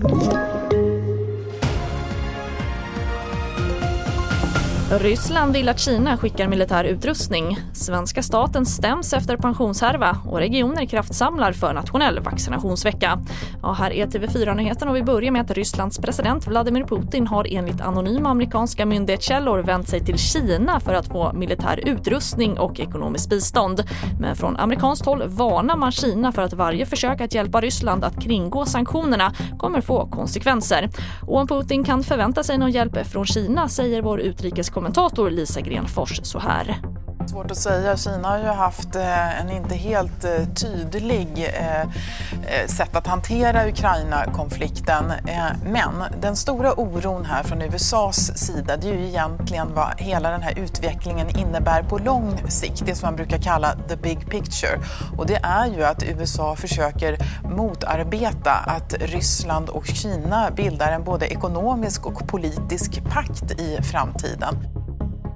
Thank you. Ryssland vill att Kina skickar militär utrustning. Svenska staten stäms efter pensionshärva och regioner kraftsamlar för nationell vaccinationsvecka. Ja, här är TV4-nyheten och vi börjar med att Rysslands president Vladimir Putin har enligt anonyma amerikanska myndighetskällor vänt sig till Kina för att få militär utrustning och ekonomiskt bistånd. Men från amerikanskt håll varnar man Kina för att varje försök att hjälpa Ryssland att kringgå sanktionerna kommer få konsekvenser. Och om Putin kan förvänta sig någon hjälp från Kina säger vår utrikes kommentator Lisa Grenfors så här. Svårt att säga. Kina har ju haft eh, en inte helt eh, tydlig eh, sätt att hantera Ukraina-konflikten. Men den stora oron här från USAs sida det är ju egentligen vad hela den här utvecklingen innebär på lång sikt. Det som man brukar kalla the big picture. Och det är ju att USA försöker motarbeta att Ryssland och Kina bildar en både ekonomisk och politisk pakt i framtiden.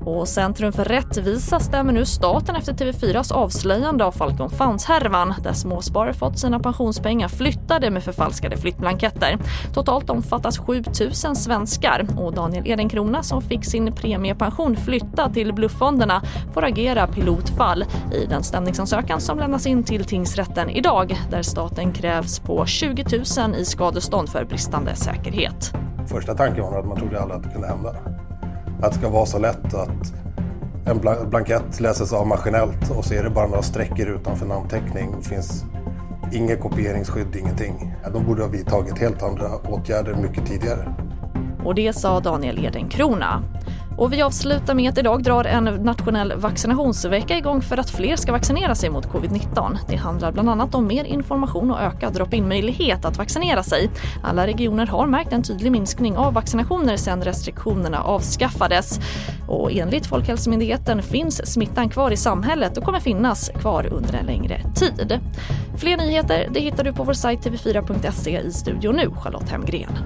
Och Centrum för rättvisa stämmer nu staten efter TV4s avslöjande av Falcon Funds-härvan där småsparare fått sina pensionspengar flyttade med förfalskade flyttblanketter. Totalt omfattas 7 000 svenskar och Daniel Edenkrona som fick sin premiepension flyttad till blufffonderna får agera pilotfall i den stämningsansökan som lämnas in till tingsrätten idag där staten krävs på 20 000 i skadestånd för bristande säkerhet. Första tanken var att man trodde aldrig att det kunde hända att det ska vara så lätt att en blankett läses av maskinellt och så är det bara några streckor utanför namnteckning. Det finns inget kopieringsskydd, ingenting. De borde ha vidtagit helt andra åtgärder mycket tidigare. Och det sa Daniel Edenkrona. Och vi avslutar med att idag drar en nationell vaccinationsvecka igång för att fler ska vaccinera sig mot covid-19. Det handlar bland annat om mer information och ökad drop-in-möjlighet att vaccinera sig. Alla regioner har märkt en tydlig minskning av vaccinationer sedan restriktionerna avskaffades. Och enligt Folkhälsomyndigheten finns smittan kvar i samhället och kommer finnas kvar under en längre tid. Fler nyheter det hittar du på vår sajt tv4.se i studion nu, Charlotte Hemgren.